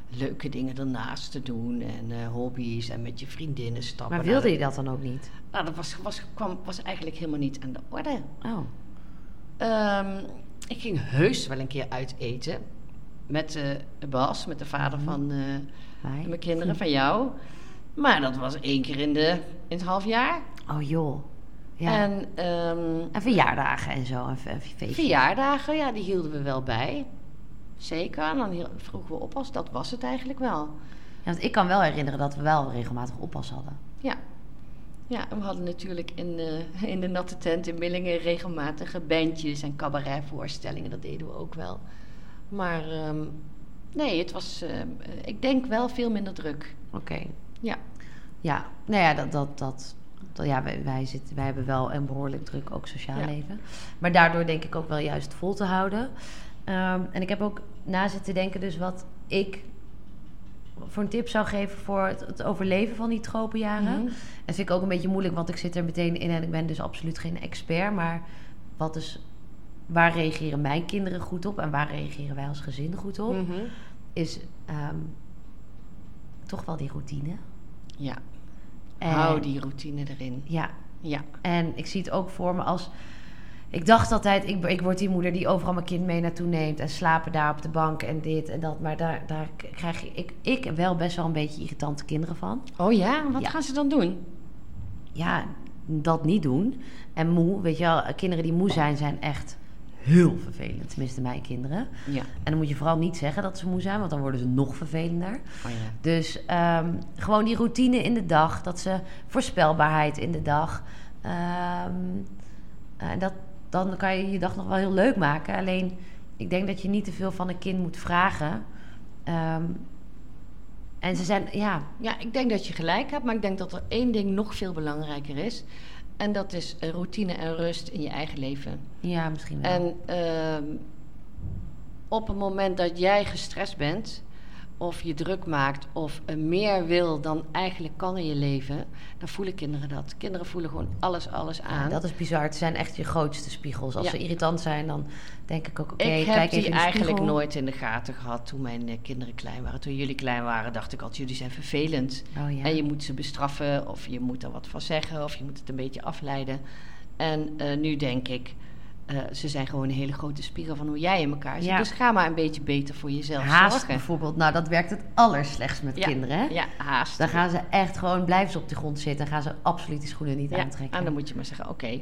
S2: leuke dingen ernaast te doen en eh, hobby's en met je vriendinnen stappen.
S1: Maar wilde
S2: de-
S1: je dat dan ook niet?
S2: Nou, dat was, was, kwam, was eigenlijk helemaal niet aan de orde.
S1: Oh,
S2: Ehm, Ik ging heus wel een keer uit eten. Met Bas, met de vader
S1: Mhm.
S2: van mijn kinderen, van jou. Maar dat was één keer in, de, in het half jaar.
S1: Oh joh. Ja. En,
S2: En ehm,
S1: verjaardagen en zo. En, fe- en feestjes.
S2: verjaardagen, ja, die hielden we wel bij. Zeker. En dan vroegen we oppas. Dat was het eigenlijk wel.
S1: Ja, want ik kan wel herinneren dat we wel regelmatig oppas hadden.
S2: Ja. Ja, en we hadden natuurlijk in, eh, in de natte tent in Millingen regelmatige bandjes en cabaretvoorstellingen. Dat deden we ook wel. Maar ehm, nee, het was, ehm, eh, ik denk wel veel minder druk.
S1: Oké.
S2: Ja.
S1: Ja, nou ja, dat, dat, dat- ja, wij, wij, zitten, wij hebben wel een behoorlijk druk ook sociaal
S2: Ja.
S1: leven. Maar daardoor denk ik ook wel juist vol te houden. Ehm, en ik heb ook na zitten denken dus wat ik voor een tip zou geven voor het, het overleven van die tropenjaren.
S2: Mhm.
S1: En dat vind ik ook een beetje moeilijk, want ik zit er meteen in en ik ben dus absoluut geen expert. Maar wat is, waar reageren mijn kinderen goed op en waar reageren wij als gezin goed op?
S2: Mhm.
S1: Is ehm, toch wel die routine.
S2: Ja, hou die routine erin.
S1: Ja,
S2: Ja,
S1: en ik zie het ook voor me als. Ik dacht altijd, ik, ik word die moeder die overal mijn kind mee naartoe neemt. En slapen daar op de bank en dit en dat. Maar daar, daar krijg ik, ik wel best wel een beetje irritante kinderen van.
S2: Oh ja, wat
S1: Ja.
S2: gaan ze dan doen?
S1: Ja, dat niet doen. En moe, weet je wel, kinderen die moe zijn, zijn echt heel vervelend. Tenminste, mijn kinderen.
S2: Ja.
S1: En dan moet je vooral niet zeggen dat ze moe zijn, want dan worden ze nog vervelender.
S2: Oh ja.
S1: Dus ehm, gewoon die routine in de dag, dat ze voorspelbaarheid in de dag. Ehm, en dat, dan kan je je dag nog wel heel leuk maken. Alleen, ik denk dat je niet te veel van een kind moet vragen. Ehm, en ze zijn, ja,
S2: Ja, ik denk dat je gelijk hebt, maar ik denk dat er één ding nog veel belangrijker is. En dat is eh, routine en rust in je eigen leven.
S1: ja, misschien wel.
S2: En ehm, op het moment dat jij gestrest bent, of je druk maakt, of eh, meer wil dan eigenlijk kan in je leven, dan voelen kinderen dat. Kinderen voelen gewoon alles, alles
S1: Ja,
S2: aan.
S1: dat is bizar. Het zijn echt je grootste spiegels. Als
S2: Ja.
S1: ze irritant zijn, dan denk ik ook, oké,
S2: ik heb
S1: kijk
S2: die
S1: even
S2: eigenlijk nooit in de gaten gehad toen mijn eh, kinderen klein waren. Toen jullie klein waren, dacht ik altijd, jullie zijn vervelend.
S1: Oh, ja.
S2: En je moet ze bestraffen, of je moet er wat van zeggen, of je moet het een beetje afleiden. En eh, nu denk ik, eh, ze zijn gewoon een hele grote spiegel van hoe jij in elkaar zit.
S1: Ja.
S2: Dus ga maar een beetje beter voor jezelf
S1: Haast
S2: zorgen.
S1: bijvoorbeeld, nou dat werkt het allerslechtst met
S2: Ja,
S1: kinderen. Hè?
S2: Ja, haast.
S1: Dan gaan ze echt gewoon, blijven ze op de grond zitten en gaan ze absoluut die schoenen niet
S2: ja,
S1: aantrekken.
S2: en dan moet je maar zeggen, oké,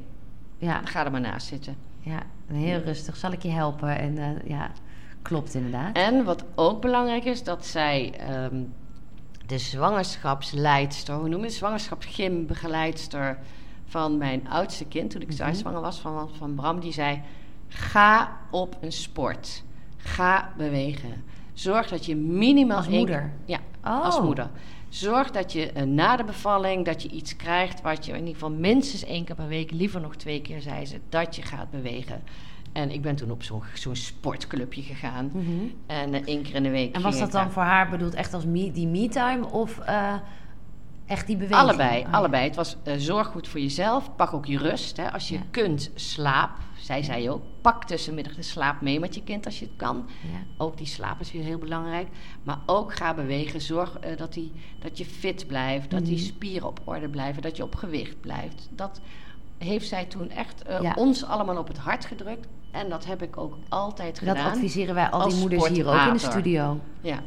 S1: ja,
S2: ga er maar naast zitten.
S1: ja, heel rustig. Zal ik je helpen? En eh, ja, klopt inderdaad.
S2: En wat ook belangrijk is, dat zij ehm, de zwangerschapsleidster, hoe noem je het, zwangerschapsgymbegeleidster van mijn oudste kind, toen ik
S1: Mhm.
S2: zwanger was van, van Bram, die zei: Ga op een sport. Ga bewegen. Zorg dat je minimaal
S1: Als moeder?
S2: ja,
S1: Oh.
S2: als moeder. Zorg dat je eh, na de bevalling dat je iets krijgt wat je in ieder geval minstens één keer per week, liever nog twee keer, zei ze, dat je gaat bewegen. En ik ben toen op zo'n sportclubje gegaan.
S1: Mhm.
S2: En eh, één keer in de week.
S1: En was dat dan voor haar bedoeld echt als me, die me-time of eh, echt die beweging?
S2: Allebei,
S1: Oh, ja.
S2: allebei. Het was eh, zorg goed voor jezelf. Pak ook je rust. Hè. Als je
S1: Ja.
S2: kunt, slaap. Zij zei ook, pak tussenmiddag de slaap mee met je kind als je het kan. Ook die slaap is weer heel belangrijk. Maar ook ga bewegen. Zorg eh, dat, die, dat je fit blijft. Dat die
S1: Mhm.
S2: spieren op orde blijven. Dat je op gewicht blijft. Dat heeft zij toen echt eh, ons allemaal op het hart gedrukt. En dat heb ik ook altijd
S1: Dat
S2: gedaan.
S1: adviseren wij al die moeders hier ook in de studio.
S2: Ja.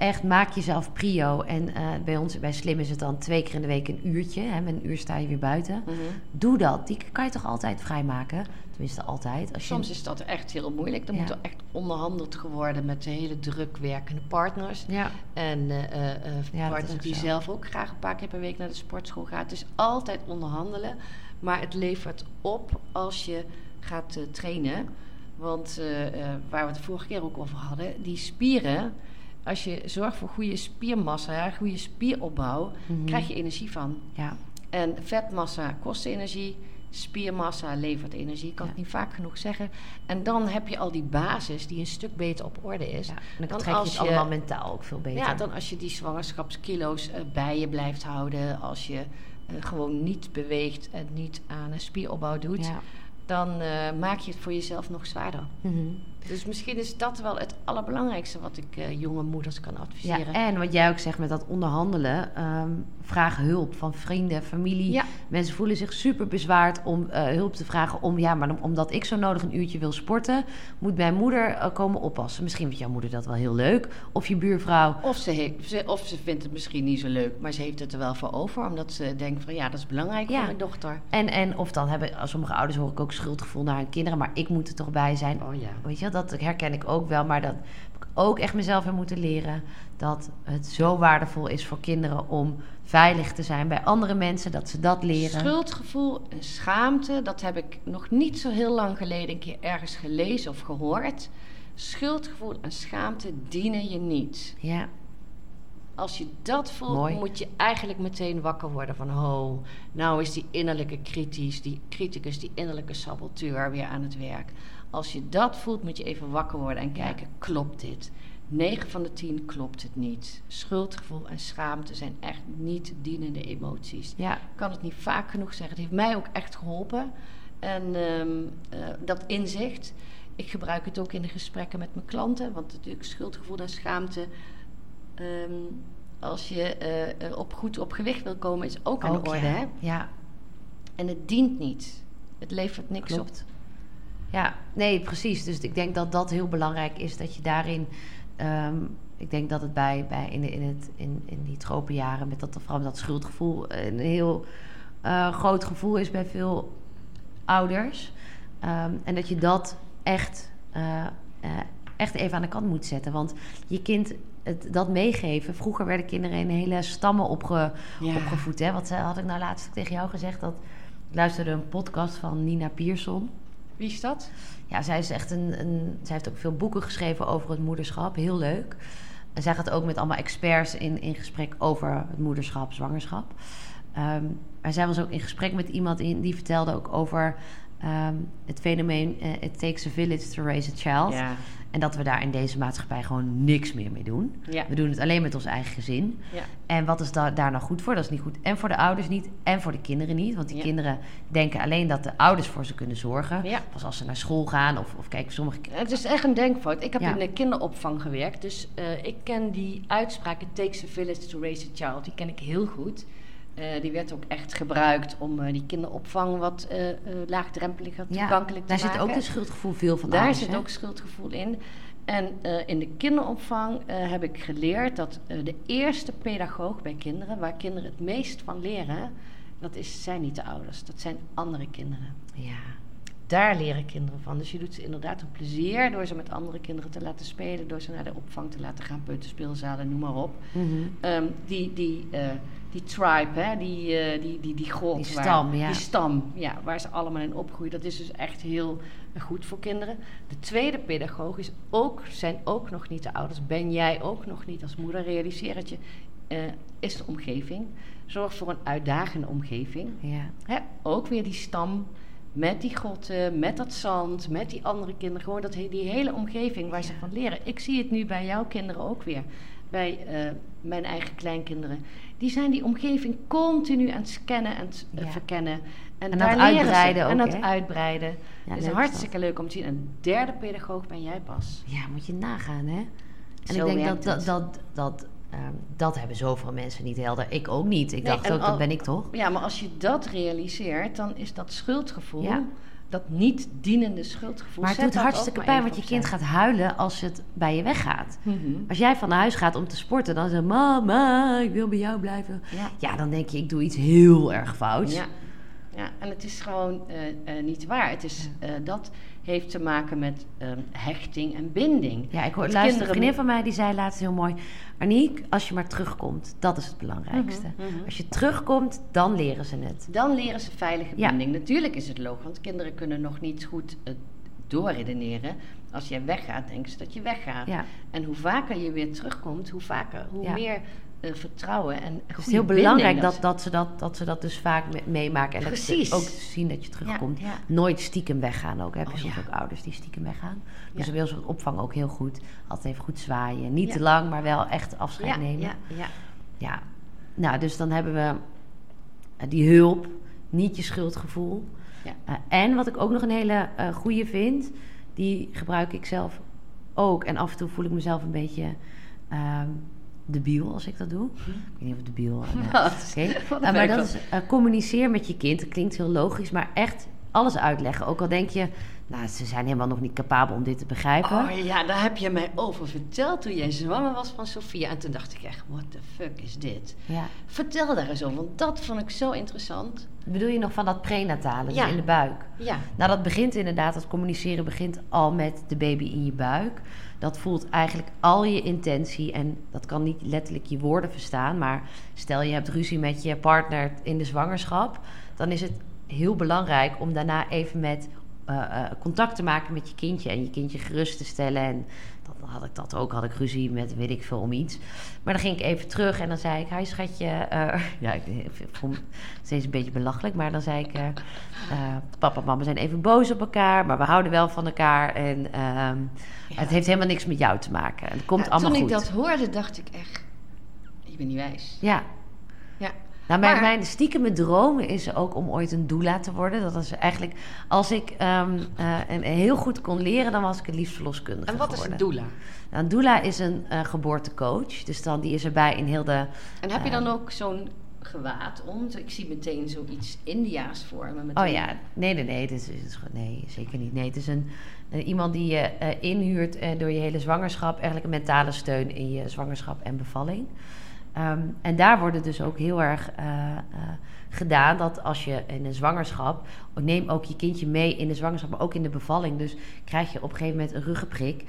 S1: Echt, maak jezelf prio. En eh, bij ons, bij Slim is het dan twee keer in de week een uurtje. Hè, met een uur sta je weer buiten.
S2: Mhm.
S1: Doe dat. Die kan je toch altijd vrijmaken? Tenminste, altijd. Als je...
S2: Soms is dat echt heel moeilijk. Dan
S1: Ja.
S2: moet er echt onderhandeld geworden met de hele druk werkende partners.
S1: Ja,
S2: En eh, eh,
S1: Ja,
S2: partners die
S1: zo.
S2: zelf ook graag een paar keer per week naar de sportschool gaan. Is altijd onderhandelen. Maar het levert op als je gaat trainen. Want waar we het de vorige keer ook over hadden, die spieren. Als je zorgt voor goede spiermassa, goede spieropbouw,
S1: Mhm.
S2: krijg je energie van.
S1: ja.
S2: En vetmassa kost energie, spiermassa levert energie, kan
S1: Ja.
S2: ik niet vaak genoeg zeggen. En dan heb je al die basis die een stuk beter op orde is.
S1: ja. En dan
S2: Dan
S1: trek je het
S2: je-
S1: allemaal mentaal ook veel beter.
S2: Ja, dan als je die zwangerschapskilo's eh, bij je blijft houden, als je eh, gewoon niet beweegt en niet aan een spieropbouw doet,
S1: Ja.
S2: dan eh, maak je het voor jezelf nog zwaarder.
S1: Mhm.
S2: Dus misschien is dat wel het allerbelangrijkste wat ik eh, jonge moeders kan adviseren.
S1: Ja, en wat jij ook zegt met dat onderhandelen, ehm, vraag hulp van vrienden, familie.
S2: Ja.
S1: Mensen voelen zich super bezwaard om eh, hulp te vragen. Om, ja, maar omdat ik zo nodig een uurtje wil sporten, moet mijn moeder eh, komen oppassen. Misschien vindt jouw moeder dat wel heel leuk. Of je buurvrouw.
S2: Of ze, heeft, ze- of ze vindt het misschien niet zo leuk, maar ze heeft het er wel voor over. Omdat ze denkt van ja, dat is belangrijk
S1: Ja.
S2: voor mijn dochter.
S1: En, en of dan hebben sommige ouders hoor ik ook schuldgevoel naar hun kinderen, maar ik moet er toch bij zijn.
S2: Oh ja.
S1: Weet je, dat herken ik ook wel, maar dat heb ik ook echt mezelf in moeten leren. Dat het zo waardevol is voor kinderen om veilig te zijn bij andere mensen, dat ze dat leren.
S2: Schuldgevoel en schaamte, dat heb ik nog niet zo heel lang geleden een keer ergens gelezen of gehoord. Schuldgevoel en schaamte dienen je niet.
S1: Ja,
S2: Als je dat voelt,
S1: Mooi.
S2: moet je eigenlijk meteen wakker worden van... ho, nou is die innerlijke kritisch, die criticus, die innerlijke saboteur weer aan het werk. Als je dat voelt, moet je even wakker worden en kijken, klopt dit? 9 van de 10 klopt het niet. Schuldgevoel en schaamte zijn echt niet dienende emoties.
S1: ja,
S2: Ik kan het niet vaak genoeg zeggen. Het heeft mij ook echt geholpen. En ehm, eh, dat inzicht. Ik gebruik het ook in de gesprekken met mijn klanten. Want natuurlijk schuldgevoel en schaamte. Ehm, als je eh, eh, op goed op gewicht wil komen, is ook aan
S1: ook,
S2: de orde.
S1: ja.
S2: Hè?
S1: ja,
S2: En het dient niet. Het levert niks op.
S1: Ja, nee, precies. Dus ik denk dat dat heel belangrijk is, dat je daarin... ehm, ik denk dat het bij, bij in, de- in, het, in, in die tropenjaren, met dat, vooral dat schuldgevoel, een heel eh, groot gevoel is bij veel ouders. Ehm, en dat je dat echt, eh, eh, echt even aan de kant moet zetten. Want je kind het, dat meegeven. Vroeger werden kinderen in hele stammen opge,
S2: Ja.
S1: opgevoed. Hè? Wat had ik nou laatst tegen jou gezegd? Dat, ik luisterde een podcast van Nina Pierson.
S2: Wie is dat?
S1: Ja, zij is echt een, een. Zij heeft ook veel boeken geschreven over het moederschap. Heel leuk. En zij gaat ook met allemaal experts in, in gesprek over het moederschap, zwangerschap. Ehm, maar zij was ook in gesprek met iemand in, die vertelde ook over ehm, het fenomeen eh, It takes a village to raise a child.
S2: Ja.
S1: En dat we daar in deze maatschappij gewoon niks meer mee doen.
S2: Ja.
S1: We doen het alleen met ons eigen gezin.
S2: Ja.
S1: En wat is da- daar nou goed voor? Dat is niet goed. En voor de ouders niet. En voor de kinderen niet. Want die
S2: Ja.
S1: kinderen denken alleen dat de ouders voor ze kunnen zorgen. Pas als ze naar school gaan. Of, of kijk, sommige
S2: Het is echt een denkfout. Ik heb in de kinderopvang gewerkt, dus eh, ik ken die uitspraak: It takes a village to raise a child. Die ken ik heel goed. Eh, die werd ook echt gebruikt om eh, die kinderopvang wat eh, eh, laagdrempeliger,
S1: Ja,
S2: toegankelijk te
S1: daar
S2: maken.
S1: zit ook een schuldgevoel veel van
S2: Daar zit ook schuldgevoel in. En in de kinderopvang heb ik geleerd dat de eerste pedagoog bij kinderen, waar kinderen het meest van leren, dat is, zijn niet de ouders, dat zijn andere kinderen.
S1: Ja.
S2: Daar leren kinderen van. Dus je doet ze inderdaad een plezier door ze met andere kinderen te laten spelen, door ze naar de opvang te laten gaan, peuterspeelzalen, noem maar op.
S1: Mhm.
S2: Ehm, die, die, die tribe, hè, die, eh, die, die, die grot.
S1: Die
S2: waar-
S1: stam, ja.
S2: Die stam, ja, waar ze allemaal in opgroeien. Dat is dus echt heel goed voor kinderen. De tweede pedagoog is ook, zijn ook nog niet de ouders. Ben jij ook nog niet als moeder. Realiseer het je. eh, is de omgeving. Zorg voor een uitdagende omgeving.
S1: Ja.
S2: Hè, ook weer die stam. Met die grotten, met dat zand, met die andere kinderen. Gewoon dat, die hele omgeving waar ze van leren. Ik zie het nu bij jouw kinderen ook weer. Bij eh, mijn eigen kleinkinderen. Die zijn die omgeving continu aan het scannen en het
S1: Ja.
S2: verkennen. En,
S1: aan
S2: daar
S1: uitbreiden
S2: En
S1: ook,
S2: dat
S1: hè?
S2: uitbreiden.
S1: Ja,
S2: is hartstikke leuk om te zien. Een derde pedagoog ben jij pas.
S1: Ja, moet je nagaan, hè? En
S2: Zo
S1: ik denk dat dat, dat, dat, ehm, dat hebben zoveel mensen niet helder. Ik ook niet. Ik
S2: Nee,
S1: dacht
S2: en
S1: ook, dat ben ik toch?
S2: Ja, maar als je dat realiseert, dan is dat schuldgevoel,
S1: Ja.
S2: Dat niet dienende schuldgevoel.
S1: Maar het doet hartstikke pijn, want je kind gaat huilen als het bij je weggaat.
S2: Mhm.
S1: Als jij van huis gaat om te sporten, dan zegt mama, ik wil bij jou blijven.
S2: Ja.
S1: Ja, dan denk je, ik doe iets heel erg fouts.
S2: Ja. ja, en het is gewoon eh, eh, niet waar. Het is, eh, dat heeft te maken met ehm, hechting en binding.
S1: Ja, ik hoor,
S2: Dat
S1: luister, een
S2: kinderen-
S1: vriendin van mij die zei laatst heel mooi... Aniek, als je maar terugkomt, dat is het belangrijkste.
S2: Mhm, mhm.
S1: Als je terugkomt, dan leren ze het.
S2: Dan leren ze veilige
S1: Ja.
S2: binding. Natuurlijk is het logisch, want kinderen kunnen nog niet goed uh, doorredeneren. Als jij weggaat, denken ze dat je weggaat.
S1: Ja.
S2: En hoe vaker je weer terugkomt, hoe vaker, hoe
S1: Ja.
S2: meer eh, vertrouwen en
S1: Het is heel belangrijk dat, dat, ze dat, dat ze dat dus vaak me- meemaken. En dat
S2: Precies.
S1: ze ook zien dat je terugkomt.
S2: Ja, ja.
S1: Nooit stiekem weggaan ook. Heb je
S2: Oh,
S1: soms
S2: ja.
S1: ook ouders die stiekem weggaan. Dus
S2: Ja.
S1: dan wil ze het opvang ook heel goed. Altijd even goed zwaaien. Niet te lang, maar wel echt afscheid nemen.
S2: ja, ja.
S1: Ja, nou, dus dan hebben we eh, die hulp, niet je schuldgevoel.
S2: Ja.
S1: Eh, en wat ik ook nog een hele eh goede vind, die gebruik ik zelf ook. En af en toe voel ik mezelf een beetje ehm debiel als ik dat doe. Ik weet niet of. Uh, Uh,
S2: een
S1: maar
S2: werk
S1: dat is uh, communiceer met je kind. Dat klinkt heel logisch, maar echt alles uitleggen. Ook al denk je, nou, ze zijn helemaal nog niet capabel om dit te begrijpen.
S2: Oh ja, daar heb je mij over verteld toen jij zwanger was van Sofia. En toen dacht ik echt, what the fuck is dit?
S1: Ja.
S2: Vertel daar eens over, want dat vond ik zo interessant.
S1: Bedoel je nog van dat prenatale, dus
S2: Ja.
S1: in de buik?
S2: Ja,
S1: Nou, dat begint inderdaad, dat communiceren begint al met de baby in je buik. Dat voelt eigenlijk al je intentie en dat kan niet letterlijk je woorden verstaan. Maar stel je hebt ruzie met je partner in de zwangerschap, dan is het heel belangrijk om daarna even met eh, eh, contact te maken met je kindje en je kindje gerust te stellen. En dan had ik dat ook, had ik ruzie met weet ik veel om iets. Maar dan ging ik even terug en dan zei ik, hi schatje. eh, ja, ik vond het steeds een beetje belachelijk, maar dan zei ik, eh, eh, papa en mama zijn even boos op elkaar, maar we houden wel van elkaar. En ehm, het heeft helemaal niks met jou te maken. Het komt
S2: Ja,
S1: allemaal
S2: toen
S1: goed.
S2: ik dat hoorde, dacht ik echt, ik ben niet wijs.
S1: Ja. Nou, mijn,
S2: Maar-
S1: mijn stiekeme droom is ook om ooit een doula te worden. Dat is eigenlijk, als ik eh, een, heel goed kon leren, dan was ik het liefst verloskundige
S2: En wat is een doula?
S1: Nou, een doula is een eh, geboortecoach. Dus dan, die is erbij in heel de...
S2: En heb je
S1: Eh.
S2: dan ook zo'n gewaad om? Ik zie meteen zoiets Indiaas voor me. met
S1: Oh ja, nee, nee, nee, dit is, dit is gewoon- nee, zeker niet. Nee, het is een, eh, iemand die je eh, inhuurt eh, door je hele zwangerschap. Eigenlijk een mentale steun in je zwangerschap en bevalling. Ehm, en daar wordt dus ook heel erg eh, eh, gedaan dat als je in een zwangerschap... neem ook je kindje mee in de zwangerschap, maar ook in de bevalling. Dus krijg je op een gegeven moment een ruggenprik...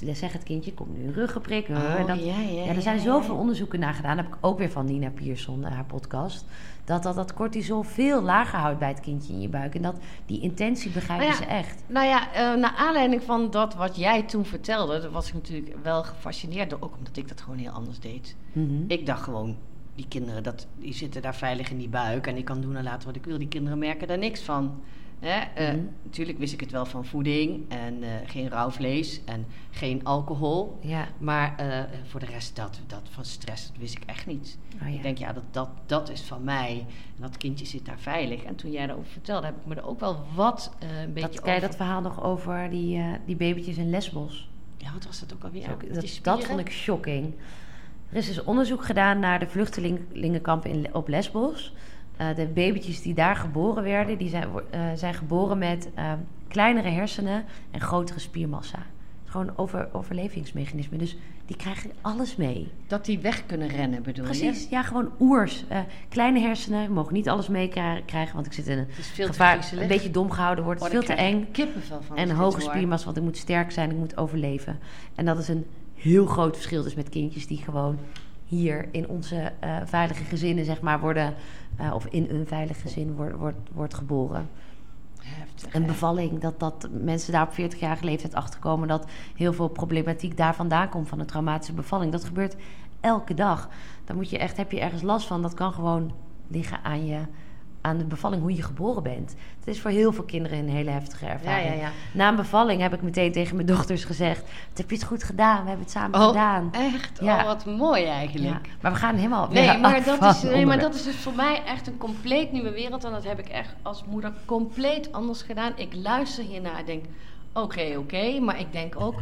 S1: Dus Zeg het kindje, komt nu een ruggenprik.
S2: Oh, ja, ja,
S1: ja, er zijn zoveel onderzoeken naar gedaan. Dat heb ik ook weer van Nina Pierson, eh, haar podcast. Dat, dat dat cortisol veel lager houdt bij het kindje in je buik. En dat die intentie begrijpen
S2: Nou ja,
S1: ze echt.
S2: Nou ja, eh, naar aanleiding van dat wat jij toen vertelde, was ik natuurlijk wel gefascineerd door. Ook omdat ik dat gewoon heel anders deed.
S1: Mhm.
S2: Ik dacht gewoon, die kinderen, dat, die zitten daar veilig in die buik en ik kan doen en laten wat ik wil. Die kinderen merken daar niks van. Hè? Eh,
S1: Mhm.
S2: Natuurlijk wist ik het wel van voeding en eh, geen rauw vlees en geen alcohol.
S1: Ja.
S2: Maar eh, voor de rest, dat, dat van stress, dat wist ik echt niet.
S1: Oh, ja.
S2: Ik denk, ja, dat, dat, dat is van mij. En dat kindje zit daar veilig. En toen jij daarover vertelde, heb ik me er ook wel wat een beetje
S1: dat,
S2: over...
S1: dat verhaal nog over die, die babytjes in Lesbos?
S2: Ja, wat was dat ook alweer?
S1: Dat, dat vond ik shocking. Er is dus onderzoek gedaan naar de vluchtelingenkampen in, op Lesbos. Eh, de babytjes die daar geboren werden, die zijn, eh, zijn geboren met eh, kleinere hersenen en grotere spiermassa. Gewoon over, overlevingsmechanismen. Dus die krijgen alles mee.
S2: Dat die weg kunnen rennen, bedoel je?
S1: Precies, ja, gewoon oers. Kleine hersenen, mogen niet alles meekrijgen, want ik zit in een
S2: Het is veel
S1: gevaar, een beetje dom gehouden wordt.
S2: Oh,
S1: veel te eng.
S2: kippenvel van.
S1: En hoge spiermassa, want ik moet sterk zijn, ik moet overleven. En dat is een heel groot verschil dus met kindjes die gewoon hier in onze veilige gezinnen, zeg maar, worden, eh, of in een veilig gezin wordt, wordt, wordt geboren.
S2: Heftig,
S1: Een bevalling, dat, dat mensen daar op 40-jarige leeftijd achterkomen dat heel veel problematiek daar vandaan komt van een traumatische bevalling. Dat gebeurt elke dag. Dan moet je echt, heb je ergens last van, dat kan gewoon liggen aan je. Aan de bevalling, hoe je geboren bent. Het is voor heel veel kinderen een hele heftige ervaring.
S2: ja, ja.
S1: Na een bevalling heb ik meteen tegen mijn dochters gezegd: Wat heb je het goed gedaan? We hebben het samen
S2: Oh,
S1: gedaan.
S2: echt?
S1: Ja.
S2: Oh, wat mooi eigenlijk.
S1: Maar we gaan helemaal.
S2: Nee,
S1: weer
S2: maar dat is, nee, maar dat is dus voor mij echt een compleet nieuwe wereld. En dat heb ik echt als moeder compleet anders gedaan. Ik luister hiernaar en denk, oké, oké. Maar ik denk ook,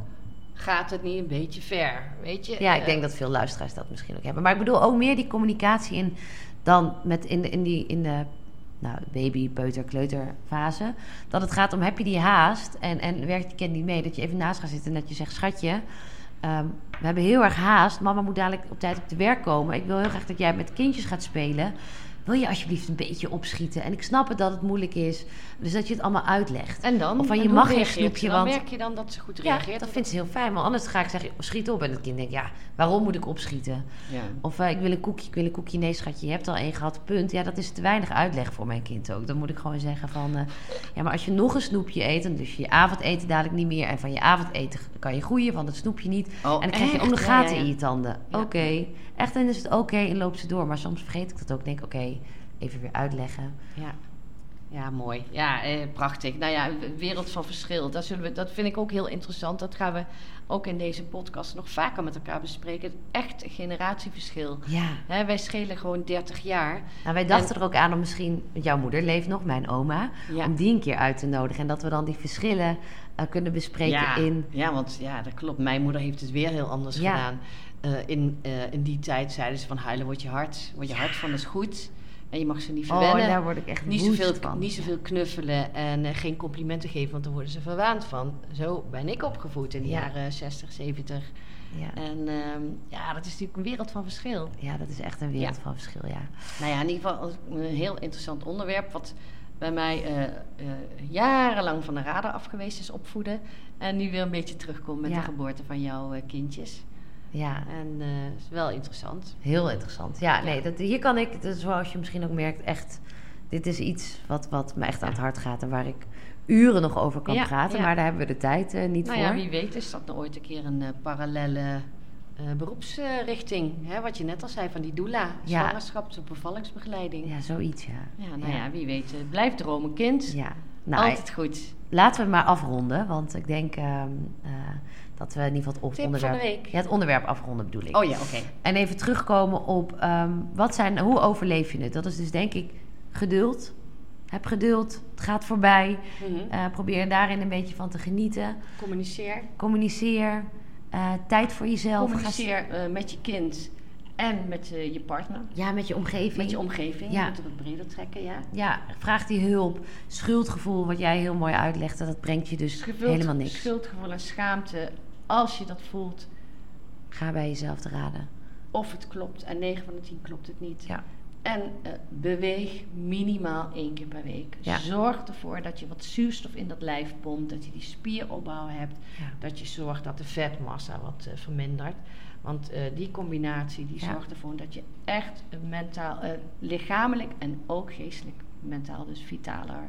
S2: gaat het niet een beetje ver? Weet je?
S1: Ja, ik
S2: Eh,
S1: denk dat veel luisteraars dat misschien ook hebben. Maar ik bedoel ook meer die communicatie in dan met in de, in die in de nou, baby, peuter, kleuter fase. Dat het gaat om heb je die haast en, en werkt je kind niet mee. Dat je even naast gaat zitten en dat je zegt schatje. ehm, we hebben heel erg haast. Mama moet dadelijk op tijd op de werk komen. Ik wil heel graag dat jij met kindjes gaat spelen. Wil je alsjeblieft een beetje opschieten? En ik snap het dat het moeilijk is. Dus dat je het allemaal uitlegt.
S2: En dan?
S1: Of van,
S2: En
S1: je mag geen snoepje?
S2: Dan
S1: want-
S2: merk je dan dat ze goed
S1: Ja,
S2: reageert?
S1: dat vindt ze heel fijn. Maar anders ga ik zeggen, schiet op. En het kind denkt, ja, waarom moet ik opschieten?
S2: Ja.
S1: Of eh, ik wil een koekje, ik wil een koekje. Nee, schatje, je hebt al één gehad, punt. Ja, dat is te weinig uitleg voor mijn kind ook. Dan moet ik gewoon zeggen van... eh, ja, maar als je nog een snoepje eet... dan dus je avondeten dadelijk niet meer... en van je avondeten kan je groeien, van het snoepje niet.
S2: Oh,
S1: en dan krijg je ook nog gaten
S2: ja, ja.
S1: in je tanden.
S2: Ja.
S1: Oké, echt, dan is het oké en loopt ze door. Maar soms vergeet ik dat ook. Denk, oké, even weer uitleggen.
S2: Ja. Ja, mooi. Ja, eh, prachtig. Nou ja, wereld van verschil. Dat, zullen we, dat vind ik ook heel interessant. Dat gaan we ook in deze podcast nog vaker met elkaar bespreken. Echt generatieverschil.
S1: Ja.
S2: Hè, wij schelen gewoon 30 jaar.
S1: Nou, wij dachten er ook aan om misschien, jouw moeder leeft nog, mijn oma,
S2: Ja.
S1: om die een keer uit te nodigen. En dat we dan die verschillen eh, kunnen bespreken
S2: ja,
S1: in.
S2: ja, want ja, dat klopt. Mijn moeder heeft het weer heel anders
S1: Ja.
S2: gedaan. Eh, in, eh, in die tijd zeiden ze van huilen wordt je hart. Wordt je hart van is goed. En je mag ze niet
S1: Oh,
S2: verwennen.
S1: daar word ik echt
S2: niet zoveel,
S1: van.
S2: niet zoveel knuffelen en eh, geen complimenten geven, want dan worden ze verwaand van. Zo ben ik opgevoed in de
S1: Ja.
S2: jaren 60, 70.
S1: Ja.
S2: En ehm, ja, dat is natuurlijk een wereld van verschil.
S1: ja, dat is echt een wereld
S2: Ja.
S1: van verschil, ja.
S2: Nou ja, in ieder geval een heel interessant onderwerp. Wat bij mij jarenlang van de radar af geweest is opvoeden. En nu weer een beetje terugkomt met
S1: Ja.
S2: de geboorte van jouw kindjes.
S1: Ja,
S2: En eh is wel interessant.
S1: heel interessant. Ja, nee, dat, hier kan ik, dus zoals je misschien ook merkt, echt... Dit is iets wat, wat me echt aan het hart gaat en waar ik uren nog over kan
S2: Ja,
S1: praten.
S2: ja.
S1: Maar daar hebben we de tijd eh, niet
S2: Nou
S1: voor.
S2: ja, wie weet is dat nou ooit een keer een eh, parallele beroepsrichting. Hè? Wat je net al zei van die doula.
S1: Ja.
S2: Zwangerschaps- en bevallingsbegeleiding. Ja.
S1: Ja, zoiets, ja.
S2: nou ja.
S1: Ja.
S2: wie weet. blijf dromen, kind.
S1: Ja, nou,
S2: Altijd goed.
S1: laten we maar afronden. Want ik denk ehm, eh, dat we in ieder geval het
S2: Tip
S1: onderwerp... Ja, het onderwerp afronden bedoel ik.
S2: Oh ja, oké.
S1: En even terugkomen op ehm, wat zijn, hoe overleef je het? Dat is dus denk ik geduld. Heb geduld, het gaat voorbij.
S2: Mhm.
S1: Eh, probeer daarin een beetje van te genieten.
S2: Communiceer.
S1: Communiceer. eh, tijd voor jezelf. Ga-
S2: Communiceer eh, met je kind en met je partner.
S1: ja, met je omgeving.
S2: Met je omgeving.
S1: Ja.
S2: Je moet het wat breder trekken, ja.
S1: ja, vraag die hulp. Schuldgevoel, wat jij heel mooi uitlegde, dat brengt je dus
S2: Schuld-
S1: helemaal niks.
S2: Schuldgevoel en schaamte. Als je dat voelt,
S1: Ga bij jezelf te raden.
S2: of het klopt. En 9 van de 10 klopt het niet.
S1: Ja.
S2: En eh, beweeg minimaal één keer per week.
S1: Ja.
S2: Zorg ervoor dat je wat zuurstof in dat lijf pompt. Dat je die spieropbouw hebt.
S1: Ja.
S2: Dat je zorgt dat de vetmassa wat eh, vermindert. Want eh, die combinatie die
S1: Ja.
S2: zorgt ervoor dat je echt mentaal, lichamelijk en ook geestelijk mentaal dus vitaler.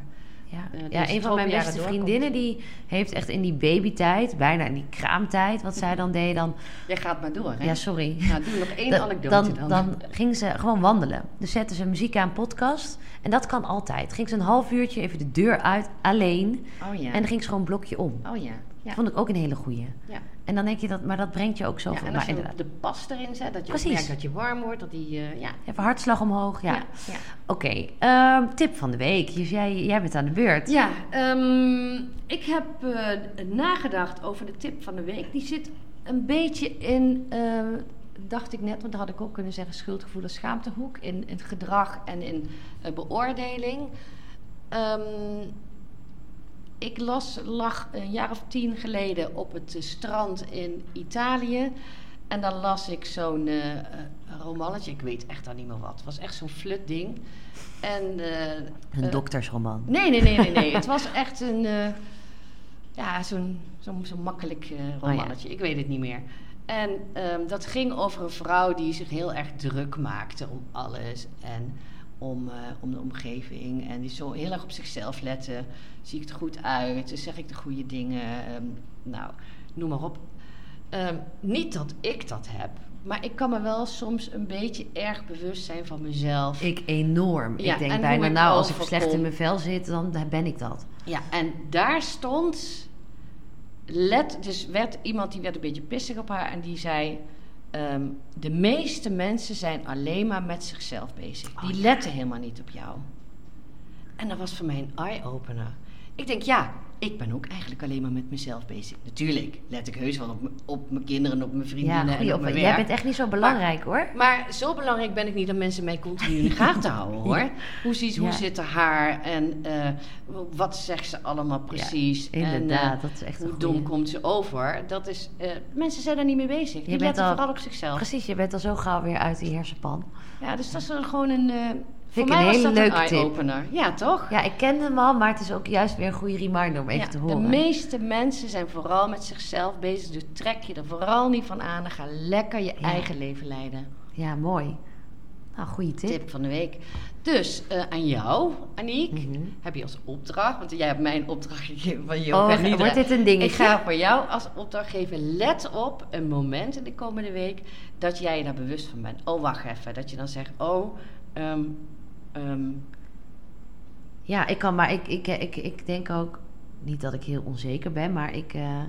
S1: Ja,
S2: Eh,
S1: ja
S2: deze
S1: een van mijn beste vriendinnen die heeft echt in die babytijd, bijna in die kraamtijd, wat zij dan deed, dan...
S2: Jij gaat maar door, hè?
S1: Ja, sorry.
S2: Nou, doe nog één
S1: Da-
S2: anekdote
S1: dan,
S2: dan.
S1: dan ging ze gewoon wandelen. Dus zette ze muziek aan, podcast. En dat kan altijd. Ging ze een half uurtje even de deur uit, alleen.
S2: Oh ja.
S1: En dan ging ze gewoon een blokje om.
S2: Oh ja. ja.
S1: Vond ik ook een hele goeie.
S2: ja.
S1: En dan denk je dat, maar dat brengt je ook
S2: Ja,
S1: zoveel.
S2: en als je
S1: inderdaad,
S2: de pas erin zet, dat je
S1: Precies.
S2: merkt dat je warm wordt, dat die, eh, ja.
S1: even hartslag omhoog. Ja.
S2: ja. ja.
S1: Oké, ehm, tip van de week. Dus jij, jij bent aan de beurt.
S2: Ja, ehm, ik heb eh, nagedacht over de tip van de week. Die zit een beetje in, eh, dacht ik net, want dat had ik ook kunnen zeggen, schuldgevoel en schaamtehoek. In, in gedrag en in beoordeling. Ehm, ik las, lag een jaar of tien geleden op het strand in Italië. En dan las ik zo'n eh, romannetje. Ik weet echt al niet meer wat. Het was echt zo'n flut ding. En, eh,
S1: Een doktersroman.
S2: Nee, nee, nee, nee, nee. het was echt een. ja, zo'n zo'n zo'n makkelijk eh, romannetje. Ik weet het niet meer. En ehm, dat ging over een vrouw die zich heel erg druk maakte om alles. En om, eh, om de omgeving. En die zo heel erg op zichzelf lette. Zie ik er goed uit? Zeg ik de goede dingen? Ehm, nou, noem maar op. Ehm, niet dat ik dat heb. Maar ik kan me wel soms een beetje erg bewust zijn van mezelf.
S1: Ik enorm.
S2: Ja,
S1: ik denk
S2: en
S1: bijna,
S2: ik
S1: nou, als ik slecht in mijn vel zit, dan ben ik dat.
S2: Ja, en daar stond. Let, dus werd iemand die werd een beetje pissig op haar en die zei. Ehm, de meeste mensen zijn alleen maar met zichzelf bezig. Die letten helemaal niet op jou. En dat was voor mij een eye-opener. Ik denk, ja, ik ben ook eigenlijk alleen maar met mezelf bezig. Natuurlijk let ik heus wel op, op mijn kinderen, op mijn
S1: Ja,
S2: vriendinnen en op mijn werk.
S1: Jij bent echt niet zo belangrijk hoor.
S2: Maar zo belangrijk ben ik niet dat mensen mij continu in de gaten houden hoor. Hoe, ziet, hoe
S1: Ja.
S2: zit haar en eh, wat zegt ze allemaal precies?
S1: inderdaad,
S2: en, eh,
S1: dat is echt
S2: Hoe
S1: goeie.
S2: dom komt ze over? Dat is, eh, mensen zijn daar niet mee bezig. Die
S1: bent
S2: letten
S1: al-
S2: vooral op zichzelf.
S1: Precies, je bent al zo gauw weer uit die hersenpan.
S2: Ja, dus dat is gewoon een. Voor
S1: ik een hele
S2: dat
S1: leuke
S2: een
S1: tip.
S2: eye-opener. Ja, toch?
S1: Ja, ik ken hem al, maar het is ook juist weer een goede reminder om even
S2: Ja,
S1: te
S2: de
S1: horen.
S2: meeste mensen zijn vooral met zichzelf bezig. Dus trek je er vooral niet van aan. en Ga lekker je
S1: Ja.
S2: eigen leven leiden.
S1: Ja, mooi. Nou, goede tip.
S2: Tip van de week. Dus eh, aan jou, Aniek,
S1: Mhm.
S2: heb je als opdracht, want jij hebt mij een opdracht gegeven van
S1: Oh,
S2: yoga nidra.
S1: wordt dit een dingetje?
S2: Ik ga voor jou als opdracht geven, let op een moment in de komende week dat jij je daar bewust van bent. Oh, wacht even. Dat je dan zegt, oh, ehm, ehm,
S1: Ja, ik kan, maar ik, ik, ik, ik denk ook niet dat ik heel onzeker ben, maar ik, uh,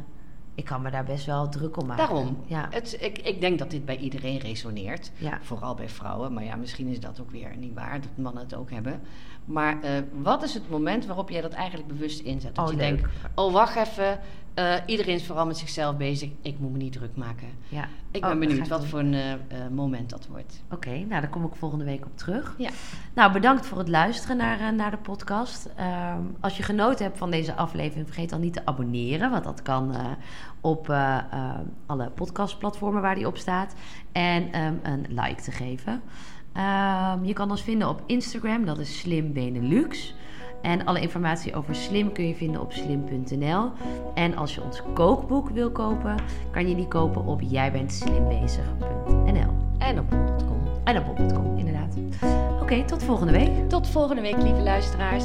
S1: ik kan me daar best wel druk om maken.
S2: Daarom.
S1: Ja.
S2: Het, ik, ik denk dat dit bij iedereen resoneert.
S1: Ja.
S2: Vooral bij vrouwen. Maar ja, misschien is dat ook weer niet waar, dat mannen het ook hebben. Maar uh, wat is het moment waarop jij dat eigenlijk bewust inzet? Dat
S1: Oh,
S2: je
S1: leuk.
S2: denkt, oh wacht even, uh, iedereen is vooral met zichzelf bezig. Ik moet me niet druk maken.
S1: Ja.
S2: Ik
S1: Oh,
S2: ben benieuwd wat
S1: doen.
S2: voor een uh, moment dat wordt.
S1: Oké, nou daar kom ik volgende week op terug.
S2: Ja.
S1: Nou, bedankt voor het luisteren naar, naar de podcast. Uh, als je genoten hebt van deze aflevering, vergeet dan niet te abonneren. Want dat kan op alle podcastplatformen waar die op staat. En um, een like te geven. Um, je kan ons vinden op Instagram, dat is Slim Benelux. En alle informatie over Slim kun je vinden op slim.nl. En als je ons kookboek wil kopen, kan je die kopen op jijbentslimbezig.nl.
S2: En op bol.com.
S1: En op bol.com, inderdaad. Oké, okay, tot volgende week.
S2: Tot volgende week, lieve luisteraars.